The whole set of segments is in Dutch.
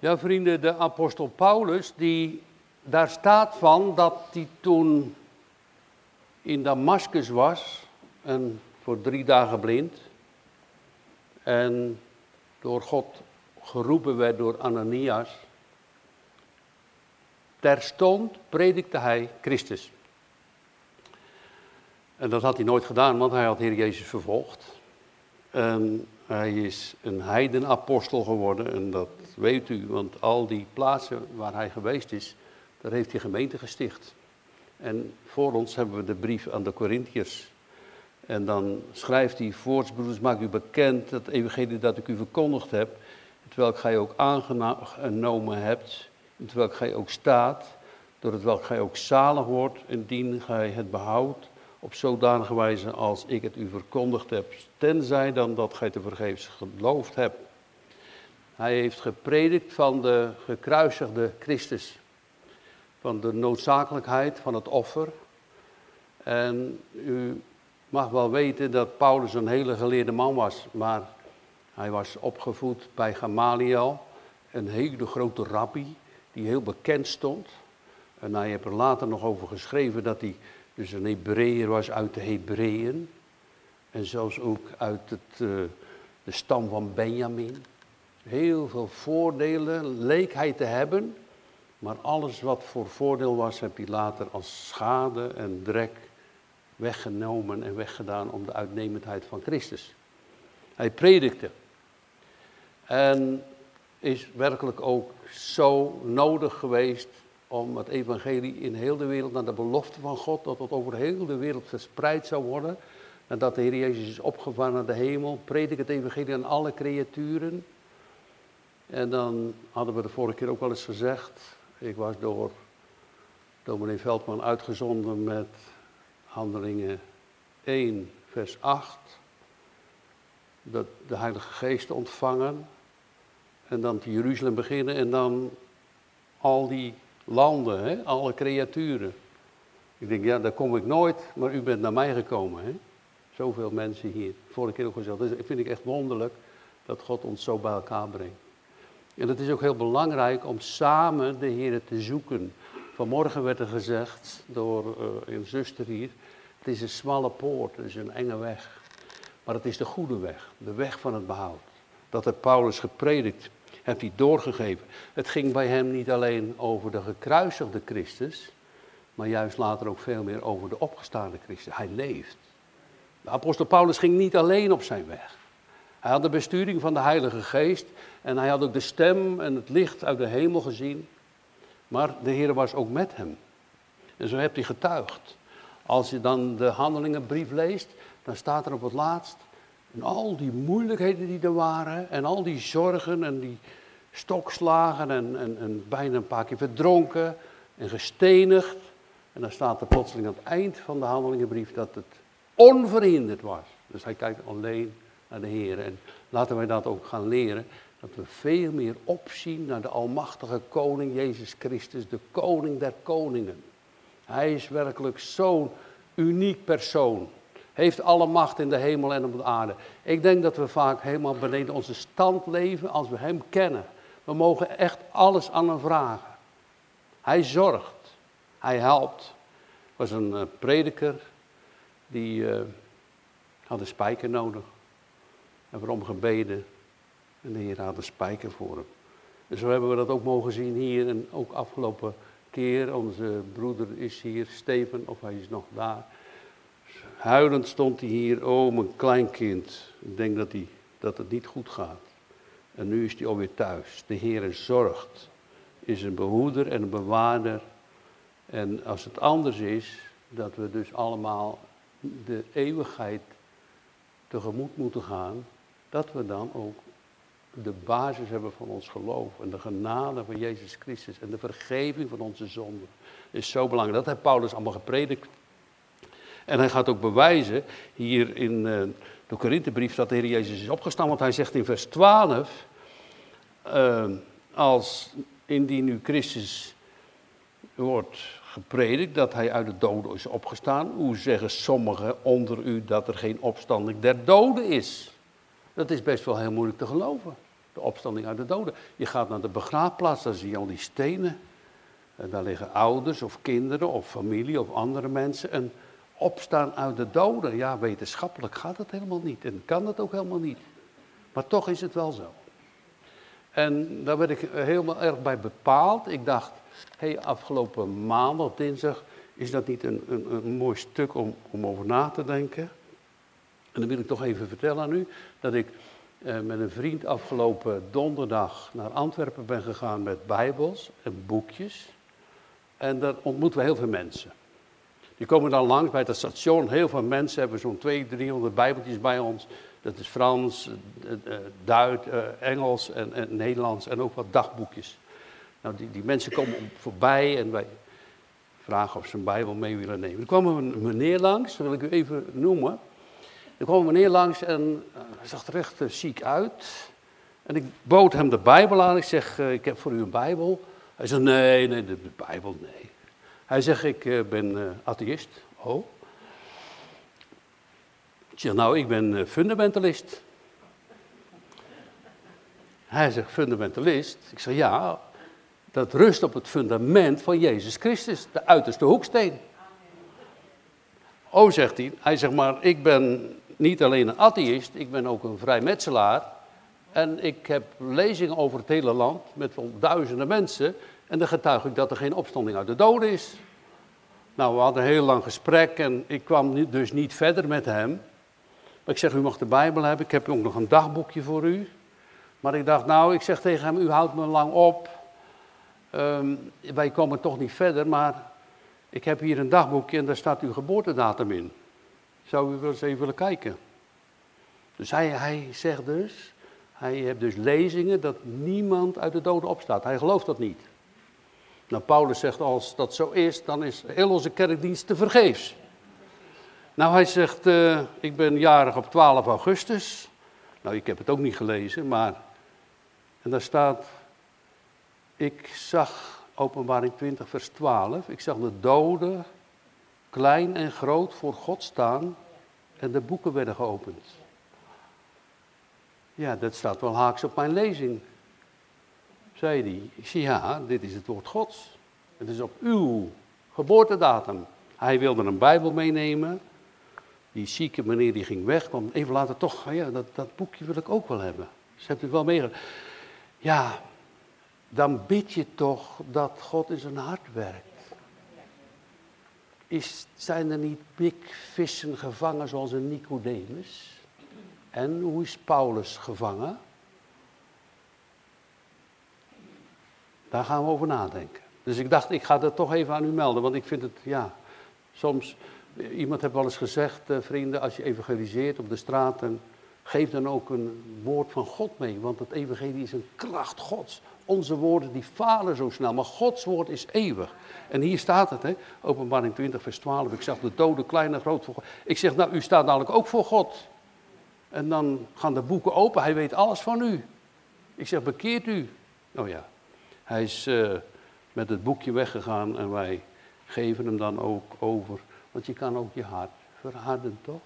Ja, vrienden, de apostel Paulus, die, daar staat van dat hij toen in Damascus was en voor drie dagen blind en door God geroepen werd door Ananias. Terstond predikte hij Christus. En dat had hij nooit gedaan, want hij had Heer Jezus vervolgd. En hij is een heidenapostel geworden en dat weet u, want al die plaatsen waar hij geweest is, daar heeft hij gemeente gesticht. En voor ons hebben we de brief aan de Corinthiërs. En dan schrijft hij, voortsbroeders, maak u bekend dat evangelie dat ik u verkondigd heb, terwijl gij ook aangenomen hebt, terwijl gij ook staat, door het welk gij ook zalig wordt, indien gij het behoudt, op zodanige wijze als ik het u verkondigd heb, tenzij dan dat gij te vergeefs geloofd hebt. Hij heeft gepredikt van de gekruisigde Christus, van de noodzakelijkheid van het offer. En u mag wel weten dat Paulus een hele geleerde man was, maar hij was opgevoed bij Gamaliel, een hele grote rabbi die heel bekend stond. En hij heeft er later nog over geschreven dat hij dus een Hebreeër was uit de Hebreeën. En zelfs ook uit het, uh, de stam van Benjamin. Heel veel voordelen leek hij te hebben. Maar alles wat voor voordeel was, heb hij later als schade en drek weggenomen en weggedaan om de uitnemendheid van Christus. Hij predikte. En is werkelijk ook zo nodig geweest om het evangelie in heel de wereld, naar de belofte van God, dat het over heel de wereld verspreid zou worden. En dat de Heer Jezus is opgevaren naar de hemel. Predik het evangelie aan alle creaturen. En dan hadden we de vorige keer ook wel eens gezegd, ik was door dominee Veldman uitgezonden met handelingen 1, vers 8. Dat de Heilige Geest ontvangen. En dan te Jeruzalem beginnen en dan al die landen, hè, alle creaturen. Ik denk, ja, daar kom ik nooit, maar u bent naar mij gekomen. Hè? Zoveel mensen hier. Vorige keer ook gezegd. Dus dat vind ik echt wonderlijk dat God ons zo bij elkaar brengt. En het is ook heel belangrijk om samen de Heer te zoeken. Vanmorgen werd er gezegd door uh, een zuster hier. Het is een smalle poort, het is een enge weg. Maar het is de goede weg, de weg van het behoud. Dat heeft Paulus gepredikt heeft hij doorgegeven. Het ging bij hem niet alleen over de gekruisigde Christus, maar juist later ook veel meer over de opgestaande Christus. Hij leeft. De apostel Paulus ging niet alleen op zijn weg. Hij had de besturing van de Heilige Geest en hij had ook de stem en het licht uit de hemel gezien. Maar de Heer was ook met hem. En zo heeft hij getuigd. Als je dan de handelingenbrief leest, dan staat er op het laatst en al die moeilijkheden die er waren, en al die zorgen en die stokslagen en, en, en bijna een paar keer verdronken en gestenigd. En dan staat er plotseling aan het eind van de handelingenbrief dat het onverhinderd was. Dus hij kijkt alleen naar de Heer. En laten wij dat ook gaan leren, dat we veel meer opzien naar de almachtige koning Jezus Christus, de koning der koningen. Hij is werkelijk zo'n uniek persoon heeft alle macht in de hemel en op de aarde. Ik denk dat we vaak helemaal beneden onze stand leven als we Hem kennen. We mogen echt alles aan Hem vragen. Hij zorgt. Hij helpt. Er was een uh, prediker die uh, had een spijker nodig. En hem gebeden. En de Heer had een spijker voor hem. En zo hebben we dat ook mogen zien hier. En ook afgelopen keer. Onze broeder is hier, Steven, of hij is nog daar. Huilend stond hij hier, oh mijn kleinkind. Ik denk dat, hij, dat het niet goed gaat. En nu is hij alweer thuis. De Heer zorgt, is een behoeder en een bewaarder. En als het anders is, dat we dus allemaal de eeuwigheid tegemoet moeten gaan, dat we dan ook de basis hebben van ons geloof en de genade van Jezus Christus en de vergeving van onze zonden. is zo belangrijk. Dat heeft Paulus allemaal gepredikt en hij gaat ook bewijzen hier in uh, de Korinthebrief dat de Heer Jezus is opgestaan. Want hij zegt in vers 12, uh, als indien nu Christus wordt gepredikt dat hij uit de doden is opgestaan. Hoe zeggen sommigen onder u dat er geen opstanding der doden is? Dat is best wel heel moeilijk te geloven. De opstanding uit de doden. Je gaat naar de begraafplaats, daar zie je al die stenen. En daar liggen ouders of kinderen of familie of andere mensen. En opstaan uit de doden, ja, wetenschappelijk gaat het helemaal niet. En kan het ook helemaal niet. Maar toch is het wel zo. En daar werd ik helemaal erg bij bepaald. Ik dacht, hey, afgelopen maandag, dinsdag, is dat niet een, een, een mooi stuk om, om over na te denken? En dan wil ik toch even vertellen aan u dat ik eh, met een vriend afgelopen donderdag naar Antwerpen ben gegaan met bijbels en boekjes. En daar ontmoeten we heel veel mensen. Die komen dan langs bij het station. Heel veel mensen hebben zo'n 200, 300 bijbeltjes bij ons. Dat is Frans, eh, eh, Duits, Engels en, en, Nederlands en ook wat dagboekjes. Nou, die, die mensen komen voorbij en wij vragen of ze een bijbel mee willen nemen. Er kwam een meneer langs, dat wil ik u even noemen. Er kwam een meneer langs en hij zag er echt ziek uit. En ik bood hem de bijbel aan. Ik zeg, ik heb voor u een bijbel. Hij zegt, nee, nee, de bijbel, nee. Hij zegt, ik uh, ben uh, atheïst. Oh. Ik zeg, nou, ik ben uh, fundamentalist. Hij zegt, fundamentalist? Ik zeg, ja, dat rust op het fundament van Jezus Christus, de uiterste hoeksteen. Oh, zegt hij. Hij zegt, maar ik ben niet alleen een atheïst, ik ben ook een vrijmetselaar. En ik heb lezingen over het hele land met duizenden mensen. En dan getuig ik dat er geen opstanding uit de doden is. Nou, we hadden een heel lang gesprek en ik kwam dus niet verder met hem. Maar ik zeg, u mag de Bijbel hebben, ik heb ook nog een dagboekje voor u. Maar ik dacht, nou, ik zeg tegen hem, u houdt me lang op. Ehm, wij komen toch niet verder, maar ik heb hier een dagboekje en daar staat uw geboortedatum in. Zou u wel eens even willen kijken? Dus hij, hij zegt dus, hij heeft dus lezingen dat niemand uit de doden opstaat. Hij gelooft dat niet. Nou, Paulus zegt als dat zo is, dan is heel onze kerkdienst te vergeefs. Nou, hij zegt, uh, ik ben jarig op 12 augustus. Nou, ik heb het ook niet gelezen, maar... En daar staat, ik zag, openbaring 20 vers 12, ik zag de doden, klein en groot, voor God staan en de boeken werden geopend. Ja, dat staat wel haaks op mijn lezing zei hij. Ik zei, ja, dit is het woord Gods. Het is op uw geboortedatum. Hij wilde een Bijbel meenemen. Die zieke meneer die ging weg, kwam even later toch, ja, dat, dat boekje wil ik ook wel hebben. Dus hebt u wel meegemaakt. Ja, dan bid je toch dat God in zijn hart werkt. Is, zijn er niet big vissen gevangen zoals een Nicodemus? En hoe is Paulus gevangen? Daar gaan we over nadenken. Dus ik dacht, ik ga dat toch even aan u melden, want ik vind het, ja, soms, iemand heeft wel eens gezegd, eh, vrienden, als je evangeliseert op de straat, geef dan ook een woord van God mee, want het evangelie is een kracht Gods. Onze woorden die falen zo snel, maar Gods woord is eeuwig. En hier staat het, hè, openbaring 20 vers 12, ik zag de doden klein en groot voor God. Ik zeg, nou, u staat namelijk ook voor God. En dan gaan de boeken open, hij weet alles van u. Ik zeg, bekeert u. Nou ja, hij is uh, met het boekje weggegaan en wij geven hem dan ook over. Want je kan ook je hart verharden, toch?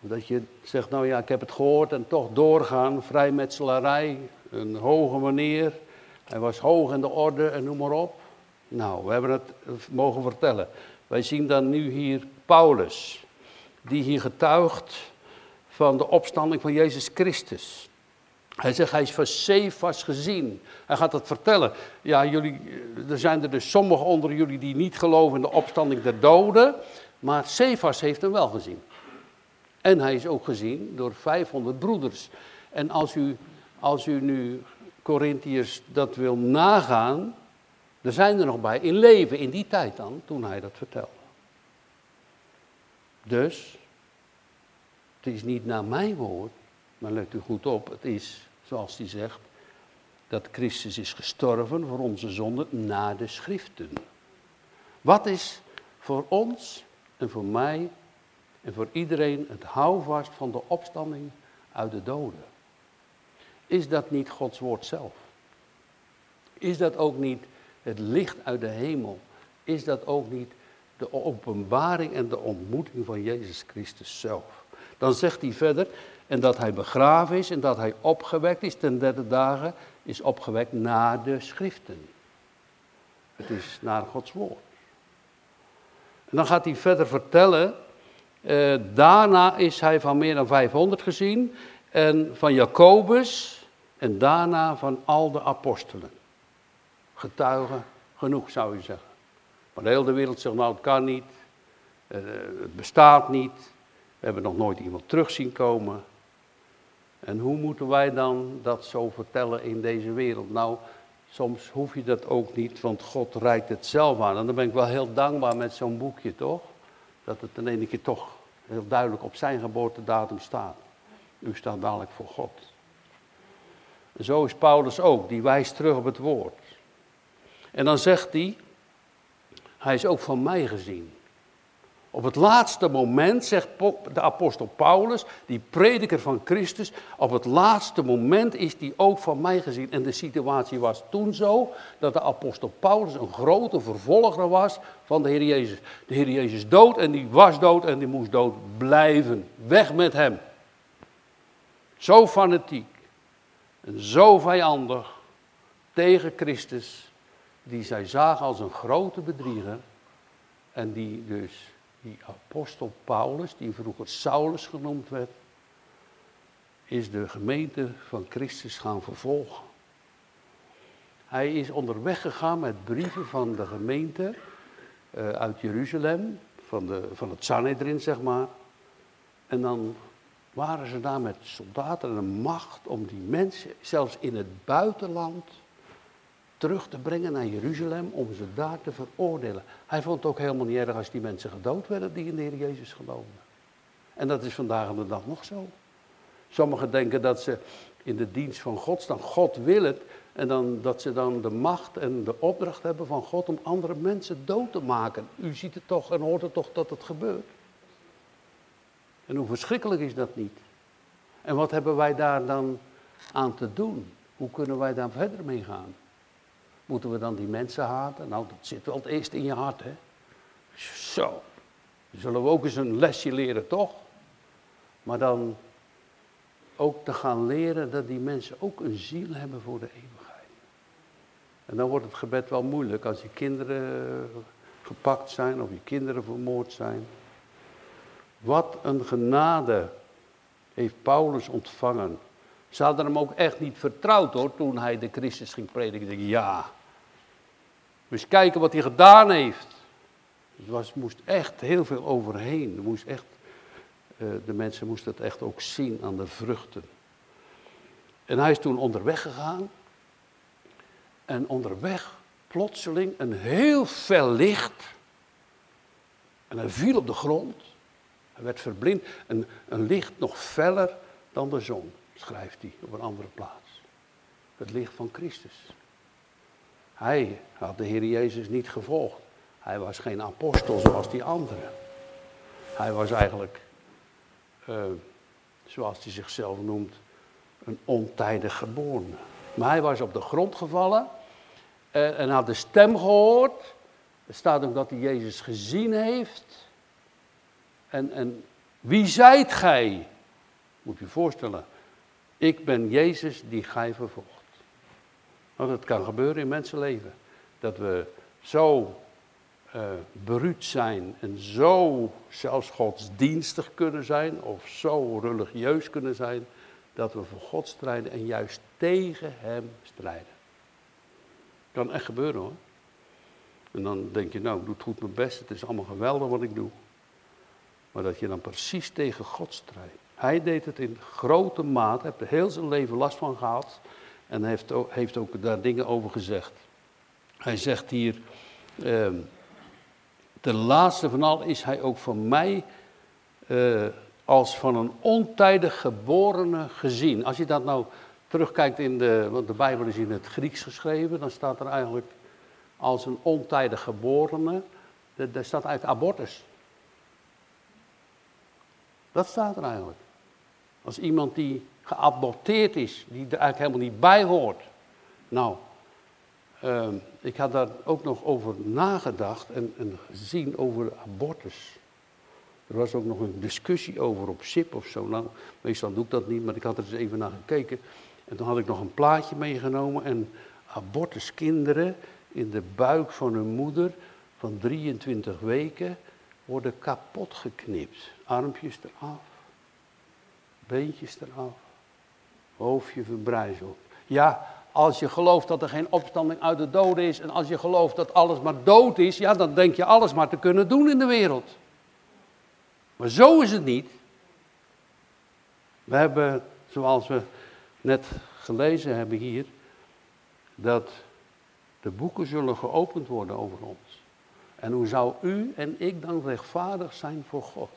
Dat je zegt, nou ja, ik heb het gehoord en toch doorgaan. Vrijmetselarij, een hoge meneer. Hij was hoog in de orde en noem maar op. Nou, we hebben het mogen vertellen. Wij zien dan nu hier Paulus, die hier getuigt van de opstanding van Jezus Christus. Hij zegt, hij is van Cephas gezien. Hij gaat het vertellen. Ja, jullie, er zijn er dus sommigen onder jullie die niet geloven in de opstanding der doden. Maar Cephas heeft hem wel gezien. En hij is ook gezien door 500 broeders. En als u, als u nu, Corinthiërs, dat wil nagaan. Er zijn er nog bij in leven, in die tijd dan, toen hij dat vertelde. Dus, het is niet naar mijn woord, maar let u goed op, het is zoals hij zegt, dat Christus is gestorven voor onze zonden na de schriften. Wat is voor ons en voor mij en voor iedereen het houvast van de opstanding uit de doden? Is dat niet Gods woord zelf? Is dat ook niet het licht uit de hemel? Is dat ook niet de openbaring en de ontmoeting van Jezus Christus zelf? Dan zegt hij verder, En dat hij begraven is en dat hij opgewekt is ten derde dagen, is opgewekt naar de schriften. Het is naar Gods woord. En dan gaat hij verder vertellen. Eh, daarna is hij van meer dan 500 gezien. En van Jacobus. En daarna van al de apostelen. Getuigen genoeg zou je zeggen. Maar de hele wereld zegt nou het kan niet. Eh, het bestaat niet. We hebben nog nooit iemand terug zien komen. En hoe moeten wij dan dat zo vertellen in deze wereld? Nou, soms hoef je dat ook niet, want God reikt het zelf aan. En dan ben ik wel heel dankbaar met zo'n boekje, toch? Dat het in ene keer toch heel duidelijk op zijn geboortedatum staat. U staat dadelijk voor God. En zo is Paulus ook, die wijst terug op het woord. En dan zegt hij, hij is ook van mij gezien. Op het laatste moment, zegt de apostel Paulus, die prediker van Christus, op het laatste moment is die ook van mij gezien. En de situatie was toen zo dat de apostel Paulus een grote vervolger was van de Heer Jezus. De Heer Jezus dood en die was dood en die moest dood blijven. Weg met hem. Zo fanatiek en zo vijandig tegen Christus, die zij zagen als een grote bedrieger en die dus die apostel Paulus, die vroeger Saulus genoemd werd, is de gemeente van Christus gaan vervolgen. Hij is onderweg gegaan met brieven van de gemeente uh, uit Jeruzalem, van, de, van het Sanhedrin zeg maar. En dan waren ze daar met soldaten en een macht om die mensen, zelfs in het buitenland, terug te brengen naar Jeruzalem om ze daar te veroordelen. Hij vond het ook helemaal niet erg als die mensen gedood werden die in de Heer Jezus geloofden. En dat is vandaag de dag nog zo. Sommigen denken dat ze in de dienst van God staan. God wil het. En dan, dat ze dan de macht en de opdracht hebben van God om andere mensen dood te maken. U ziet het toch en hoort het toch dat het gebeurt. En hoe verschrikkelijk is dat niet? En wat hebben wij daar dan aan te doen? Hoe kunnen wij daar verder mee gaan? Moeten we dan die mensen haten? Nou, dat zit wel het eerst in je hart, hè. Zo. Zullen we ook eens een lesje leren, toch? Maar dan ook te gaan leren dat die mensen ook een ziel hebben voor de eeuwigheid. En dan wordt het gebed wel moeilijk als je kinderen gepakt zijn of je kinderen vermoord zijn. Wat een genade heeft Paulus ontvangen. Ze hadden hem ook echt niet vertrouwd hoor, toen hij de Christus ging prediken. ja, eens kijken wat hij gedaan heeft. Er was, moest echt heel veel overheen. Er moest echt, uh, de mensen moesten het echt ook zien aan de vruchten. En hij is toen onderweg gegaan. En onderweg plotseling een heel fel licht. En hij viel op de grond. Hij werd verblind. Een, een licht nog feller dan de zon, schrijft hij op een andere plaats. Het licht van Christus. Hij had de Heer Jezus niet gevolgd. Hij was geen apostel zoals die anderen. Hij was eigenlijk, uh, zoals hij zichzelf noemt, een ontijdig geboren. Maar hij was op de grond gevallen en, en had de stem gehoord. Er staat ook dat hij Jezus gezien heeft. En, en wie zijt gij? Moet je je voorstellen. Ik ben Jezus die gij vervolgt. Want het kan gebeuren in mensenleven. Dat we zo uh, zijn en zo zelfs godsdienstig kunnen zijn of zo religieus kunnen zijn dat we voor God strijden en juist tegen Hem strijden. Kan echt gebeuren hoor. En dan denk je, nou ik doe het goed mijn best, het is allemaal geweldig wat ik doe. Maar dat je dan precies tegen God strijdt. Hij deed het in grote mate, heeft er heel zijn leven last van gehad. En heeft ook, heeft ook daar dingen over gezegd. Hij zegt hier, ten laatste van al is hij ook van mij uh, als van een ontijdig geborene gezien. Als je dat nou terugkijkt in de, want de Bijbel is in het Grieks geschreven, dan staat er eigenlijk als een ontijdig geborene, daar staat eigenlijk abortus. Dat staat er eigenlijk. Als iemand die geaborteerd is, die er eigenlijk helemaal niet bij hoort. Nou, uh, ik had daar ook nog over nagedacht en, en gezien over abortus. Er was ook nog een discussie over op SIP of zo. Nou, meestal doe ik dat niet, maar ik had er eens even naar gekeken. En toen had ik nog een plaatje meegenomen en abortuskinderen in de buik van hun moeder van 23 weken worden kapot geknipt. Armpjes eraf, beentjes eraf, hoofdje verbrijzeld. Ja, als je gelooft dat er geen opstanding uit de doden is en als je gelooft dat alles maar dood is, ja, dan denk je alles maar te kunnen doen in de wereld. Maar zo is het niet. We hebben, zoals we net gelezen hebben hier, dat de boeken zullen geopend worden over ons. En hoe zou u en ik dan rechtvaardig zijn voor God?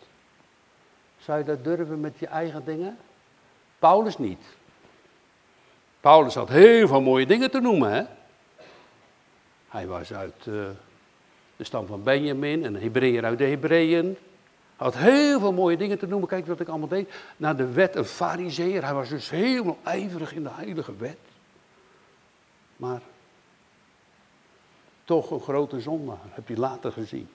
Zou je dat durven met je eigen dingen? Paulus niet. Paulus had heel veel mooie dingen te noemen. Hè? Hij was uit uh, de stam van Benjamin, een Hebreeër uit de Hebreeën. Had heel veel mooie dingen te noemen. Kijk wat ik allemaal deed. Naar de wet, een fariseer. Hij was dus helemaal ijverig in de heilige wet. Maar toch een grote zondaar, heb je later gezien.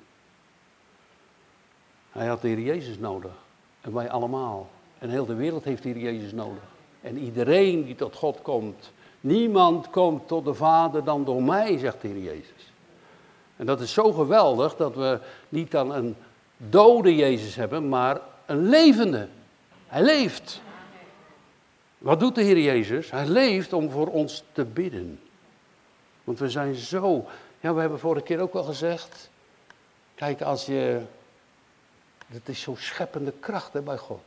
Hij had de Heer Jezus nodig. En wij allemaal. En heel de wereld heeft de Heer Jezus nodig. En iedereen die tot God komt. Niemand komt tot de Vader dan door mij, zegt de Heer Jezus. En dat is zo geweldig dat we niet dan een dode Jezus hebben, maar een levende. Hij leeft. Wat doet de Heer Jezus? Hij leeft om voor ons te bidden. Want we zijn zo. Ja, we hebben vorige keer ook wel gezegd. Kijk, als je. Het is zo'n scheppende kracht hè, bij God.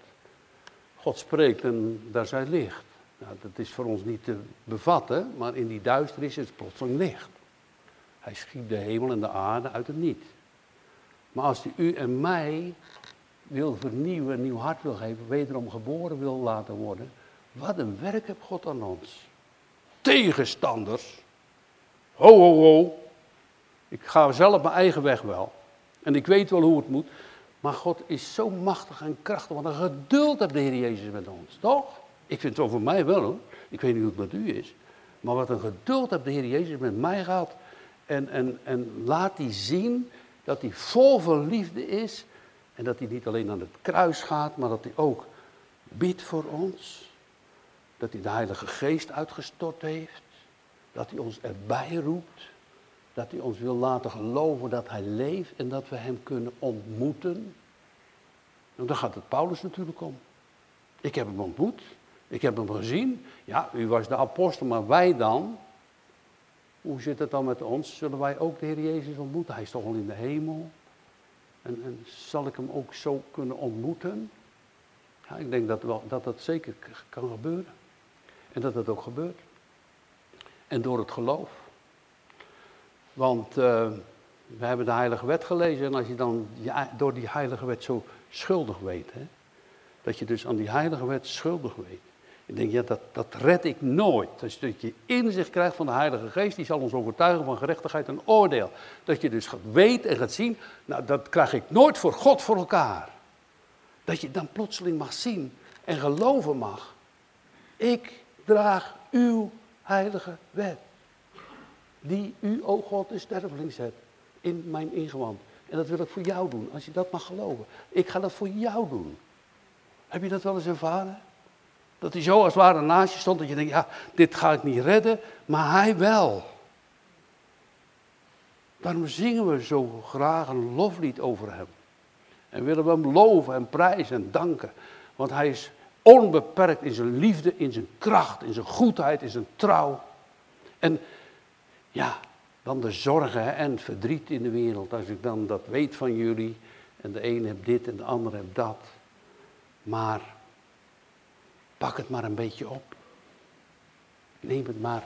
God spreekt en daar zijn licht. Nou, dat is voor ons niet te bevatten, maar in die duisternis is het plotseling licht. Hij schiet de hemel en de aarde uit het niet. Maar als hij u en mij wil vernieuwen, een nieuw hart wil geven, wederom geboren wil laten worden, wat een werk heeft God aan ons. Tegenstanders. Ho, ho, ho. Ik ga zelf mijn eigen weg wel. En ik weet wel hoe het moet. Maar God is zo machtig en krachtig. Want een geduld heeft de Heer Jezus met ons, toch? Ik vind het over mij wel hoor. Ik weet niet hoe het met u is. Maar wat een geduld heeft de Heer Jezus met mij gehad. En, en, en laat hij zien dat hij vol van liefde is. En dat hij niet alleen aan het kruis gaat, maar dat hij ook bidt voor ons. Dat hij de Heilige Geest uitgestort heeft. Dat hij ons erbij roept. Dat hij ons wil laten geloven dat hij leeft en dat we hem kunnen ontmoeten. En dan gaat het Paulus natuurlijk om. Ik heb hem ontmoet. Ik heb hem gezien. Ja, u was de apostel, maar wij dan? Hoe zit het dan met ons? Zullen wij ook de Heer Jezus ontmoeten? Hij is toch al in de hemel? En, en zal ik hem ook zo kunnen ontmoeten? Ja, ik denk dat, dat dat zeker kan gebeuren. En dat dat ook gebeurt. En door het geloof. Want uh, we hebben de Heilige Wet gelezen en als je dan door die Heilige Wet zo schuldig weet, hè, dat je dus aan die Heilige Wet schuldig weet. Ik denk, ja, dat, dat red ik nooit. Dat je inzicht krijgt van de Heilige Geest, die zal ons overtuigen van gerechtigheid en oordeel. Dat je dus gaat weten en gaat zien, nou, dat krijg ik nooit voor God voor elkaar. Dat je dan plotseling mag zien en geloven mag. Ik draag uw Heilige Wet die u, o God, de sterveling zet in mijn ingewand. En dat wil ik voor jou doen, als je dat mag geloven. Ik ga dat voor jou doen. Heb je dat wel eens ervaren? Dat hij zo als het ware naast je stond, dat je denkt, ja, dit ga ik niet redden, maar hij wel. Daarom zingen we zo graag een loflied over hem. En willen we hem loven en prijzen en danken. Want hij is onbeperkt in zijn liefde, in zijn kracht, in zijn goedheid, in zijn trouw. En ja, dan de zorgen en verdriet in de wereld. Als ik dan dat weet van jullie. En de een heeft dit en de ander heeft dat. Maar pak het maar een beetje op. Neem het maar,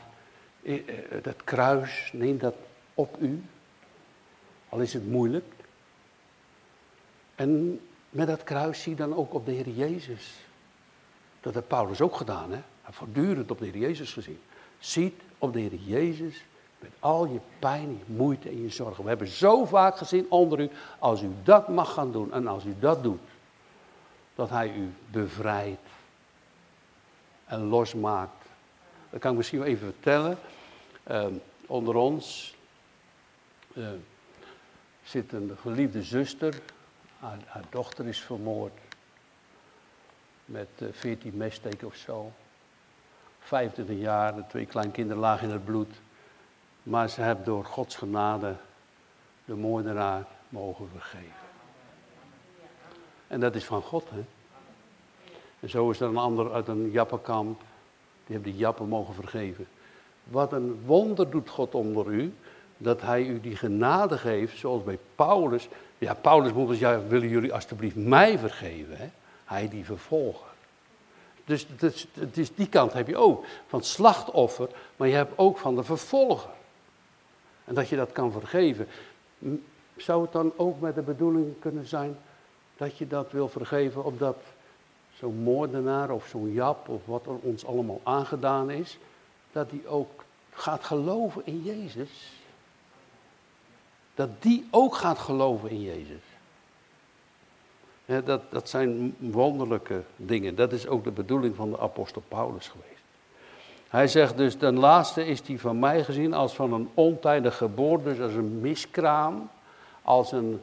eh, eh, dat kruis, neem dat op u. Al is het moeilijk. En met dat kruis zie dan ook op de Heer Jezus. Dat heeft Paulus ook gedaan, hè? Hij heeft voortdurend op de Heer Jezus gezien. Ziet op de Heer Jezus met al je pijn, je moeite en je zorgen. We hebben zo vaak gezien onder u, als u dat mag gaan doen en als u dat doet, dat hij u bevrijdt en losmaakt. Dat kan ik misschien wel even vertellen. Uh, onder ons uh, zit een geliefde zuster Haar, haar dochter is vermoord. Met uh, 14 messteken of zo. 25 jaar, de twee kleinkinderen lagen in het bloed. Maar ze hebben door Gods genade de moordenaar mogen vergeven. En dat is van God, hè. En zo is er een ander uit een jappenkamp. Die hebben die jappen mogen vergeven. Wat een wonder doet God onder u. Dat hij u die genade geeft, zoals bij Paulus. Ja, Paulus moet zeggen, ja, willen jullie alstublieft mij vergeven? Hè? Hij die vervolger. Dus het is, die kant heb je ook. Van slachtoffer, maar je hebt ook van de vervolger. En dat je dat kan vergeven. Zou het dan ook met de bedoeling kunnen zijn dat je dat wil vergeven omdat zo'n moordenaar of zo'n jap of wat er ons allemaal aangedaan is, dat die ook gaat geloven in Jezus? Dat die ook gaat geloven in Jezus. dat, dat zijn wonderlijke dingen. Dat is ook de bedoeling van de apostel Paulus geweest. Hij zegt dus, ten laatste is die van mij gezien als van een ontijdig geboorte, dus als een miskraam, als een,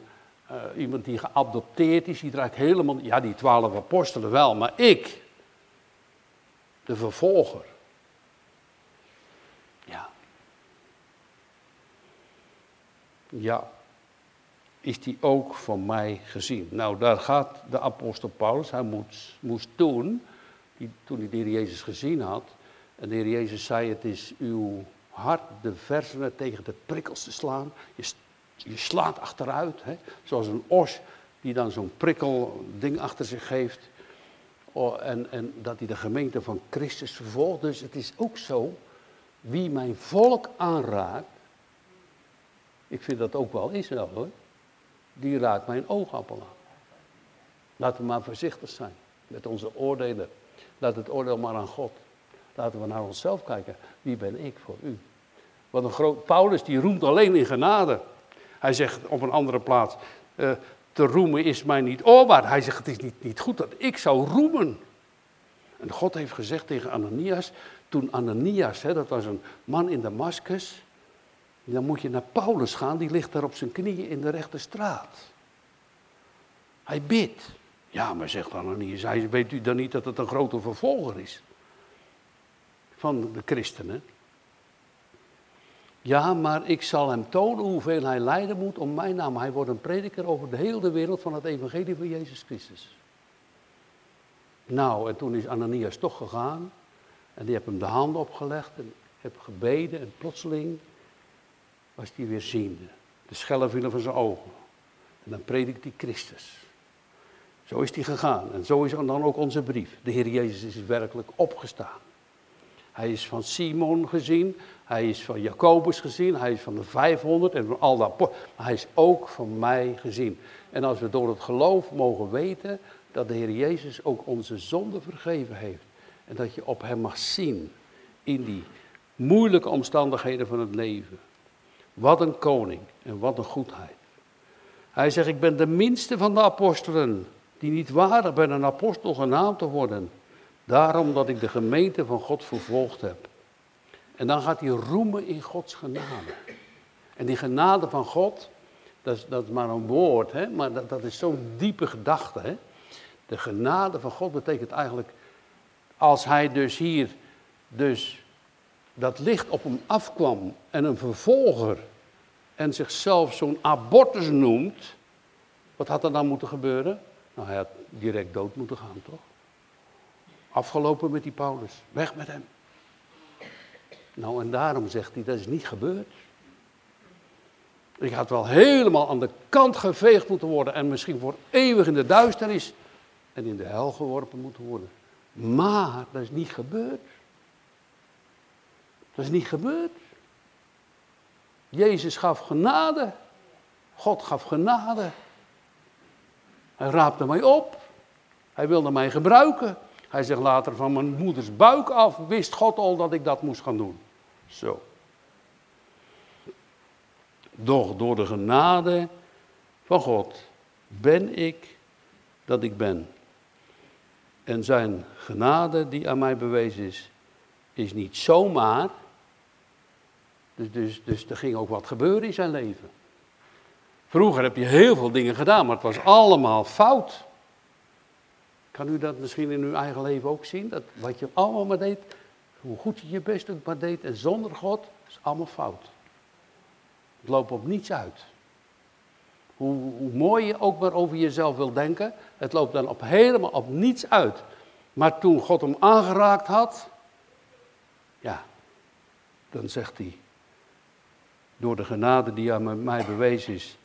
uh, iemand die geadopteerd is, die draait helemaal, ja die twaalf apostelen wel, maar ik, de vervolger. Ja. Ja, is die ook van mij gezien. Nou, daar gaat de apostel Paulus, hij moest, moest toen, die, toen hij de Jezus gezien had, en de Heer Jezus zei, het is uw hart de versenen tegen de prikkels te slaan. Je, je slaat achteruit, hè? zoals een os die dan zo'n prikkelding achter zich heeft. Oh, en, en dat hij de gemeente van Christus vervolgt. Dus het is ook zo, wie mijn volk aanraakt, ik vind dat ook wel Israël hoor, die raakt mijn oogappel aan. Laten we maar voorzichtig zijn met onze oordelen. Laat het oordeel maar aan God. Laten we naar onszelf kijken. Wie ben ik voor u? Wat een groot. Paulus die roemt alleen in genade. Hij zegt op een andere plaats. Uh, te roemen is mij niet oorbaar. Hij zegt: Het is niet, niet goed dat ik zou roemen. En God heeft gezegd tegen Ananias. Toen Ananias, hè, dat was een man in Damascus. Dan moet je naar Paulus gaan, die ligt daar op zijn knieën in de rechte straat. Hij bidt. Ja, maar zegt Ananias, hij, weet u dan niet dat het een grote vervolger is? Van de christenen. Ja, maar ik zal hem tonen hoeveel hij lijden moet om mijn naam. Hij wordt een prediker over de hele wereld van het evangelie van Jezus Christus. Nou, en toen is Ananias toch gegaan. En die heeft hem de handen opgelegd en heb gebeden. En plotseling was hij weer ziende. De schellen vielen van zijn ogen. En dan predikt hij Christus. Zo is hij gegaan. En zo is dan ook onze brief. De Heer Jezus is werkelijk opgestaan. Hij is van Simon gezien, hij is van Jacobus gezien, hij is van de 500 en van al dat. Maar hij is ook van mij gezien. En als we door het geloof mogen weten dat de Heer Jezus ook onze zonde vergeven heeft. En dat je op hem mag zien in die moeilijke omstandigheden van het leven. Wat een koning en wat een goedheid. Hij zegt, ik ben de minste van de apostelen, die niet waardig ben een apostel genaamd te worden. Daarom dat ik de gemeente van God vervolgd heb. En dan gaat hij roemen in Gods genade. En die genade van God, dat is, dat maar een woord, hè? maar dat, dat is zo'n diepe gedachte. Hè? De genade van God betekent eigenlijk, als hij dus hier, dus dat licht op hem afkwam en een vervolger en zichzelf zo'n abortus noemt, wat had er dan moeten gebeuren? Nou, hij had direct dood moeten gaan, toch? Afgelopen met die Paulus. Weg met hem. Nou, en daarom zegt hij, dat is niet gebeurd. Ik had wel helemaal aan de kant geveegd moeten worden en misschien voor eeuwig in de duisternis en in de hel geworpen moeten worden. Maar dat is niet gebeurd. Dat is niet gebeurd. Jezus gaf genade. God gaf genade. Hij raapte mij op. Hij wilde mij gebruiken. Hij zegt later van mijn moeders buik af wist God al dat ik dat moest gaan doen. Zo. Doch door de genade van God ben ik dat ik ben. En zijn genade die aan mij bewezen is, is niet zomaar. Dus, dus, dus er ging ook wat gebeuren in zijn leven. Vroeger heb je heel veel dingen gedaan, maar het was allemaal fout. Kan u dat misschien in uw eigen leven ook zien? Dat wat je allemaal maar deed, hoe goed je je best ook maar deed en zonder God, is allemaal fout. Het loopt op niets uit. Hoe, mooi je ook maar over jezelf wil denken, het loopt dan op helemaal op niets uit. Maar toen God hem aangeraakt had, ja, dan zegt hij, door de genade die aan mij bewezen is,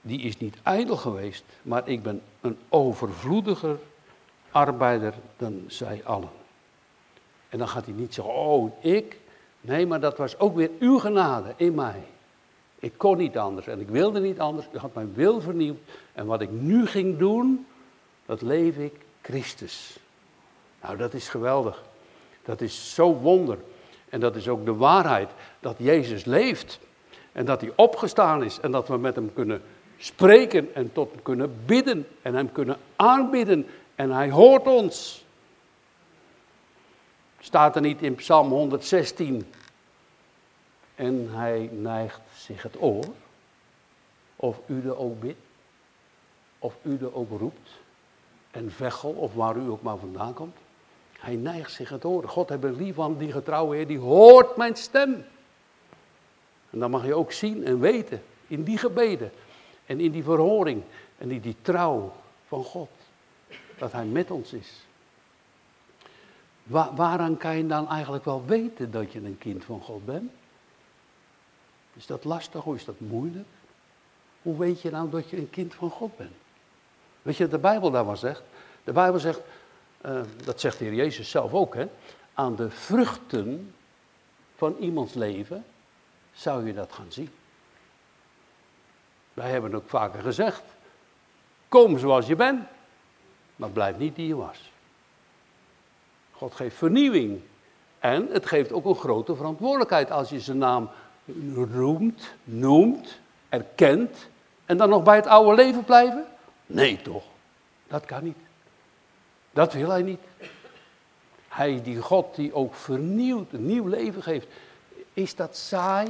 die is niet ijdel geweest, maar ik ben een overvloediger arbeider dan zij allen. En dan gaat hij niet zeggen, oh, ik. Nee, maar dat was ook weer uw genade in mij. Ik kon niet anders en ik wilde niet anders. U had mijn wil vernieuwd. En wat ik nu ging doen, dat leef ik Christus. Nou, dat is geweldig. Dat is zo wonder. En dat is ook de waarheid. Dat Jezus leeft. En dat hij opgestaan is. En dat we met hem kunnen spreken en tot hem kunnen bidden. En hem kunnen aanbidden. En hij hoort ons. Staat er niet in Psalm 116. En hij neigt zich het oor. Of u er ook bidt. Of u er ook roept. En Vechel, of waar u ook maar vandaan komt. Hij neigt zich het oor. God heeft lief van die getrouwe Heer, die hoort mijn stem. En dan mag je ook zien en weten in die gebeden en in die verhoring en in die trouw van God dat Hij met ons is. waaraan kan je dan eigenlijk wel weten dat je een kind van God bent? Is dat lastig of is dat moeilijk? Hoe weet je nou dat je een kind van God bent? Weet je wat de Bijbel daar wel zegt? De Bijbel zegt, uh, dat zegt de Heer Jezus zelf ook, hè? aan de vruchten van iemands leven zou je dat gaan zien. Wij hebben ook vaker gezegd, kom zoals je bent maar blijf niet die je was. God geeft vernieuwing. En het geeft ook een grote verantwoordelijkheid als je zijn naam roemt, noemt, erkent en dan nog bij het oude leven blijven? Nee toch, dat kan niet. Dat wil hij niet. Hij, die God die ook vernieuwt, een nieuw leven geeft. Is dat saai?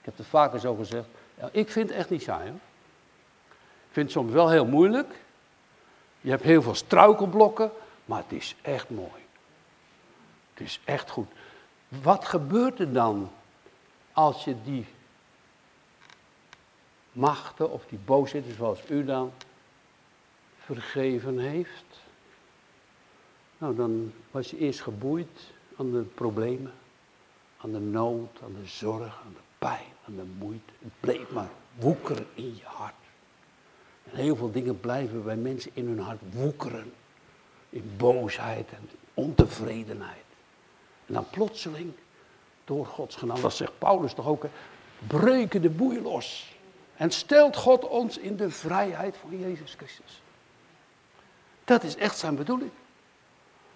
Ik heb het vaker zo gezegd. Ik vind het echt niet saai hoor. Ik vind het soms wel heel moeilijk. Je hebt heel veel struikelblokken, maar het is echt mooi. Het is echt goed. Wat gebeurt er dan als je die machten of die boosheden zoals u dan vergeven heeft? Nou, dan was je eerst geboeid aan de problemen, aan de nood, aan de zorg, aan de pijn, aan de moeite. Het bleef maar woekeren in je hart. En heel veel dingen blijven bij mensen in hun hart woekeren. In boosheid en ontevredenheid. En dan plotseling, door Gods genade, dat zegt Paulus toch ook, breken de boeien los. En stelt God ons in de vrijheid van Jezus Christus. Dat is echt zijn bedoeling.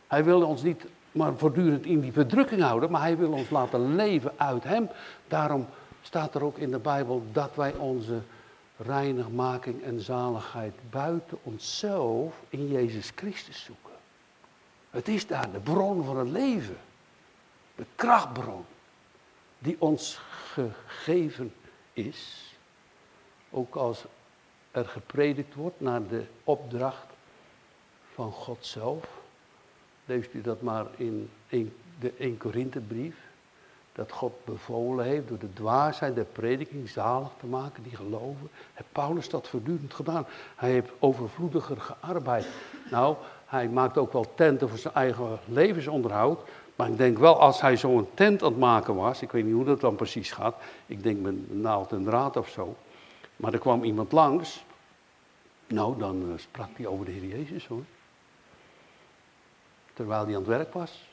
Hij wil ons niet maar voortdurend in die verdrukking houden, maar hij wil ons laten leven uit hem. Daarom staat er ook in de Bijbel dat wij onze reinigmaking en zaligheid buiten onszelf in Jezus Christus zoeken. Het is daar de bron van het leven. De krachtbron die ons gegeven is. Ook als er gepredikt wordt naar de opdracht van God zelf. Leest u dat maar in de 1 Korinthebrief dat God bevolen heeft door de dwaasheid der prediking zalig te maken, die geloven. Heeft Paulus dat voortdurend gedaan. Hij heeft overvloediger gearbeid. Nou, hij maakt ook wel tenten voor zijn eigen levensonderhoud. Maar ik denk wel, als hij zo'n tent aan het maken was, ik weet niet hoe dat dan precies gaat. Ik denk met naald en draad of zo. Maar er kwam iemand langs. Nou, dan uh, sprak hij over de Heer Jezus hoor. Terwijl hij aan het werk was.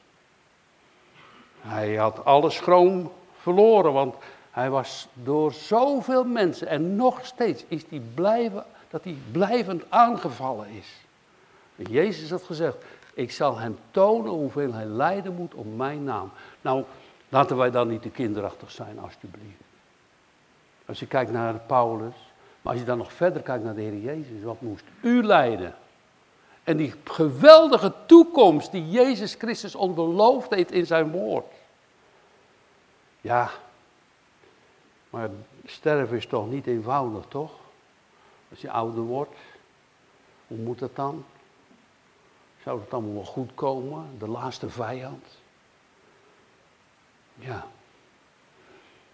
Hij had alle schroom verloren, want hij was door zoveel mensen en nog steeds is hij blijven, dat hij blijvend aangevallen is. Jezus had gezegd, ik zal hem tonen hoeveel hij lijden moet om mijn naam. Nou, laten wij dan niet te kinderachtig zijn, alstublieft. Als je kijkt naar Paulus, maar als je dan nog verder kijkt naar de Heer Jezus, wat moest u lijden? En die geweldige toekomst die Jezus Christus ons beloofd heeft in zijn woord. Ja, maar sterven is toch niet eenvoudig, toch? Als je ouder wordt, hoe moet dat dan? Zou het allemaal wel goed komen? De laatste vijand? Ja.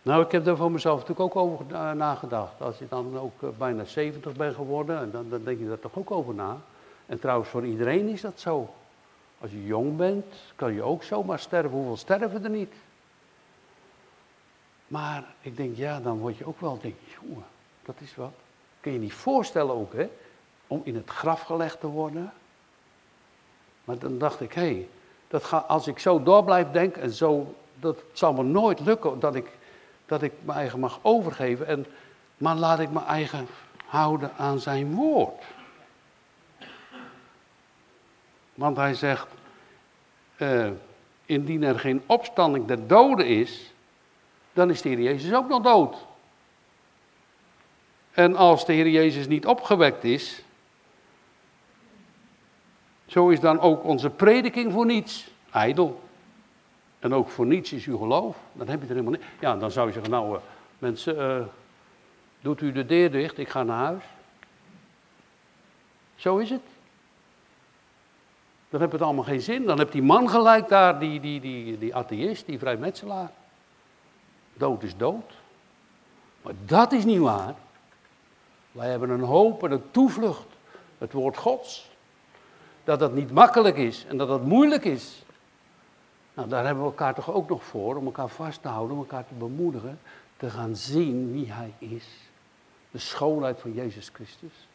Nou, ik heb daar voor mezelf natuurlijk ook over nagedacht. Als je dan ook eh, bijna 70 bent geworden, dan, dan denk je daar toch ook over na. En trouwens, voor iedereen is dat zo. Als je jong bent, kan je ook zomaar sterven. Hoeveel sterven er niet? Maar ik denk, ja, dan word je ook wel, denk jongen, dat is wat. Kun je niet voorstellen ook, hè, om in het graf gelegd te worden. Maar dan dacht ik, hé, hey, dat ga, als ik zo door blijf denken en zo, dat zal me nooit lukken dat ik, dat ik mijn eigen mag overgeven. En, maar laat ik mijn eigen houden aan zijn woord. Want hij zegt, uh, indien er geen opstanding der doden is, dan is de Heer Jezus ook nog dood. En als de Heer Jezus niet opgewekt is, zo is dan ook onze prediking voor niets, ijdel. En ook voor niets is uw geloof. Dan heb je er helemaal niet. Ja, dan zou je zeggen, nou uh, mensen, uh, doet u de deur dicht, ik ga naar huis. Zo is het. Dan heb het allemaal geen zin. Dan hebt die man gelijk daar, die, die, die, die atheïst, die vrijmetselaar. Dood is dood. Maar dat is niet waar. Wij hebben een hoop en een toevlucht. Het woord Gods. Dat dat niet makkelijk is en dat dat moeilijk is. Nou, daar hebben we elkaar toch ook nog voor, om elkaar vast te houden, om elkaar te bemoedigen, te gaan zien wie Hij is. De schoonheid van Jezus Christus.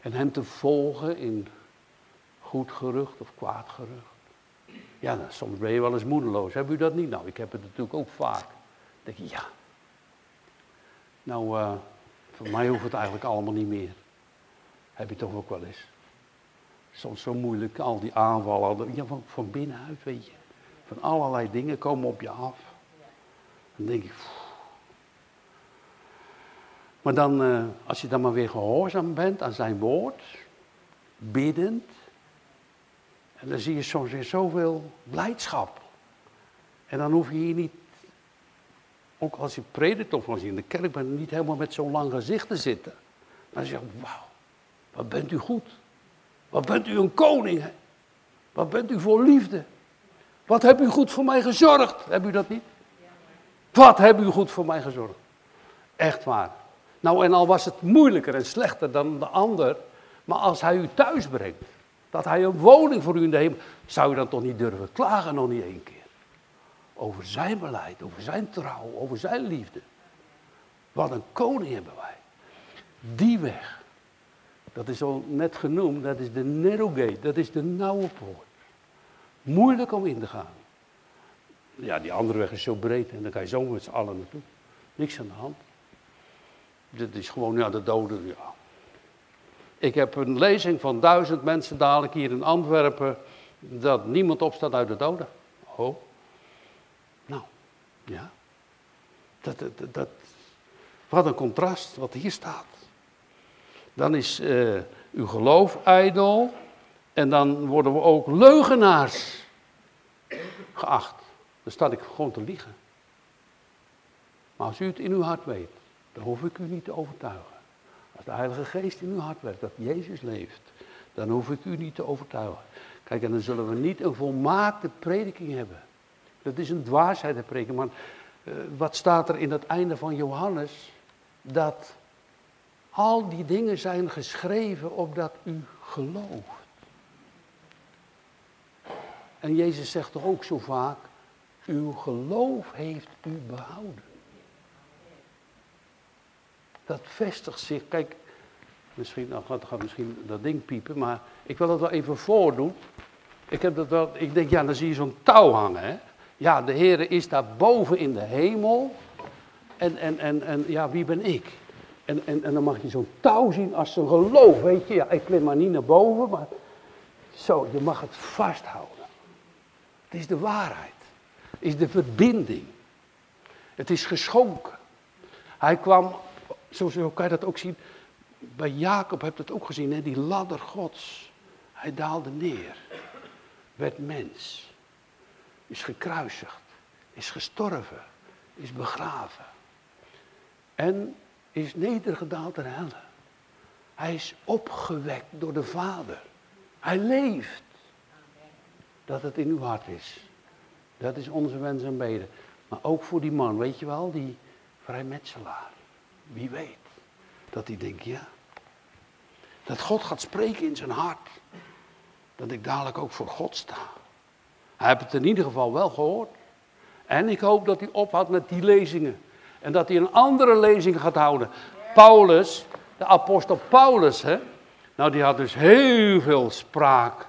En Hem te volgen in goed gerucht of kwaad gerucht. Ja, nou, soms ben je wel eens moedeloos. Heb u dat niet? Nou, ik heb het natuurlijk ook vaak. Dan denk je, ja. Nou, uh, voor mij hoeft het eigenlijk allemaal niet meer. Heb je toch ook wel eens. Soms zo moeilijk, al die aanvallen. Ja, van, van binnenuit, weet je. Van allerlei dingen komen op je af. Dan denk ik, maar dan, uh, als je dan maar weer gehoorzaam bent aan zijn woord, biddend, en dan zie je soms weer zoveel blijdschap. En dan hoef je hier niet, ook als je predikt of als je in de kerk bent, niet helemaal met zo'n lang gezicht te zitten. Maar dan zeg je, wauw, wat bent u goed. Wat bent u een koning. Hè? Wat bent u voor liefde. Wat hebt u goed voor mij gezorgd. Heb u dat niet? Wat hebt u goed voor mij gezorgd. Echt waar. Nou, en al was het moeilijker en slechter dan de ander, maar als hij u thuis brengt, dat hij een woning voor u in de hemel. Zou je dan toch niet durven klagen nog niet één keer? Over zijn beleid, over zijn trouw, over zijn liefde. Wat een koning hebben wij. Die weg. Dat is al net genoemd, dat is de narrow gate, dat is de nauwe poort. Moeilijk om in te gaan. Ja, die andere weg is zo breed en dan kan je zo met z'n allen naartoe. Niks aan de hand. Dit is gewoon, ja, de doden, ja, ik heb een lezing van duizend mensen dadelijk hier in Antwerpen, dat niemand opstaat uit de doden. Oh, nou, ja. Dat, dat, dat, wat een contrast wat hier staat. Dan is uh, uw geloof ijdel en dan worden we ook leugenaars geacht. Dan sta ik gewoon te liegen. Maar als u het in uw hart weet, dan hoef ik u niet te overtuigen. Als de Heilige Geest in uw hart werkt, dat Jezus leeft, dan hoef ik u niet te overtuigen. Kijk, en dan zullen we niet een volmaakte prediking hebben. Dat is een dwaasheid, de prediking. Maar uh, wat staat er in het einde van Johannes? Dat al die dingen zijn geschreven opdat u gelooft. En Jezus zegt toch ook zo vaak, uw geloof heeft u behouden dat vestigt zich. Kijk, misschien nou gaat, gaat misschien dat ding piepen, maar ik wil dat wel even voordoen. Ik, heb dat wel, ik denk, ja, dan zie je zo'n touw hangen. Hè? Ja, de Heer is daar boven in de hemel. En, en, en, en ja, wie ben ik? En, en, en dan mag je zo'n touw zien als een geloof, weet je. Ja, ik klim maar niet naar boven, maar zo, je mag het vasthouden. Het is de waarheid. Het is de verbinding. Het is geschonken. Hij kwam zo, kan je dat ook zien. Bij Jacob heb je het ook gezien, hè? die ladder gods. Hij daalde neer, werd mens, is gekruisigd, is gestorven, is begraven. En is nedergedaald ter helle. Hij is opgewekt door de Vader. Hij leeft. Dat het in uw hart is. Dat is onze wens en beden. Maar ook voor die man, weet je wel, die vrijmetselaar. Wie weet. Dat hij denkt, ja. Dat God gaat spreken in zijn hart. Dat ik dadelijk ook voor God sta. Hij heeft het in ieder geval wel gehoord. En ik hoop dat hij ophoudt met die lezingen. En dat hij een andere lezing gaat houden. Paulus, de apostel Paulus, hè, nou die had dus heel veel spraak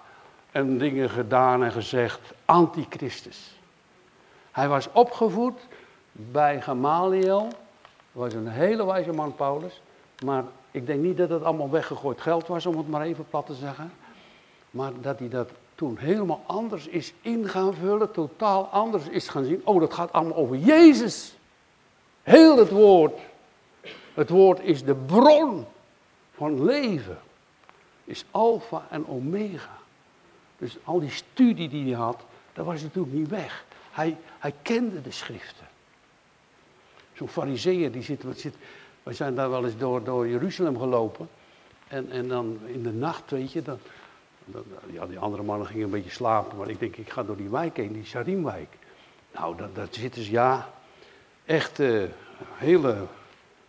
en dingen gedaan en gezegd antichristus. Hij was opgevoed bij Gamaliel. Was een hele wijze man, Paulus. Maar ik denk niet dat het allemaal weggegooid geld was, om het maar even plat te zeggen. Maar dat hij dat toen helemaal anders is in gaan vullen, totaal anders is gaan zien. Oh, dat gaat allemaal over Jezus. Heel het woord. Het woord is de bron van leven. Is alfa en omega. Dus al die studie die hij had, dat was natuurlijk niet weg. Hij, hij kende de schriften. Zo'n fariseeër die zit, wat zit, wij zijn daar wel eens door, door Jeruzalem gelopen. En, en dan in de nacht, weet je, dan, ja, die andere mannen gingen een beetje slapen, maar ik denk, ik ga door die wijk heen, die Sarimwijk. Nou, daar, zitten ze, ja, echt uh, hele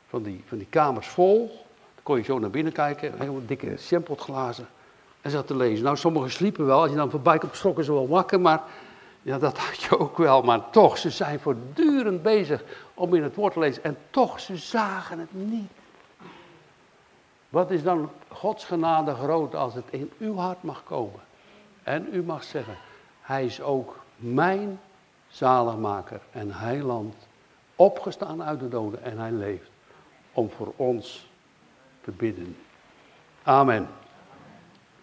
van die, van die kamers vol. Dan kon je zo naar binnen kijken, heel dikke champotglazen. En zat te lezen. Nou, sommigen sliepen wel, als je dan voorbij komt, schrokken ze wel wakker, maar ja, dat had je ook wel. Maar toch, ze zijn voortdurend bezig om in het woord te lezen. En toch, ze zagen het niet. Wat is dan Gods genade groot als het in uw hart mag komen? En u mag zeggen, Hij is ook mijn zaligmaker en heiland, opgestaan uit de doden en Hij leeft om voor ons te bidden. Amen.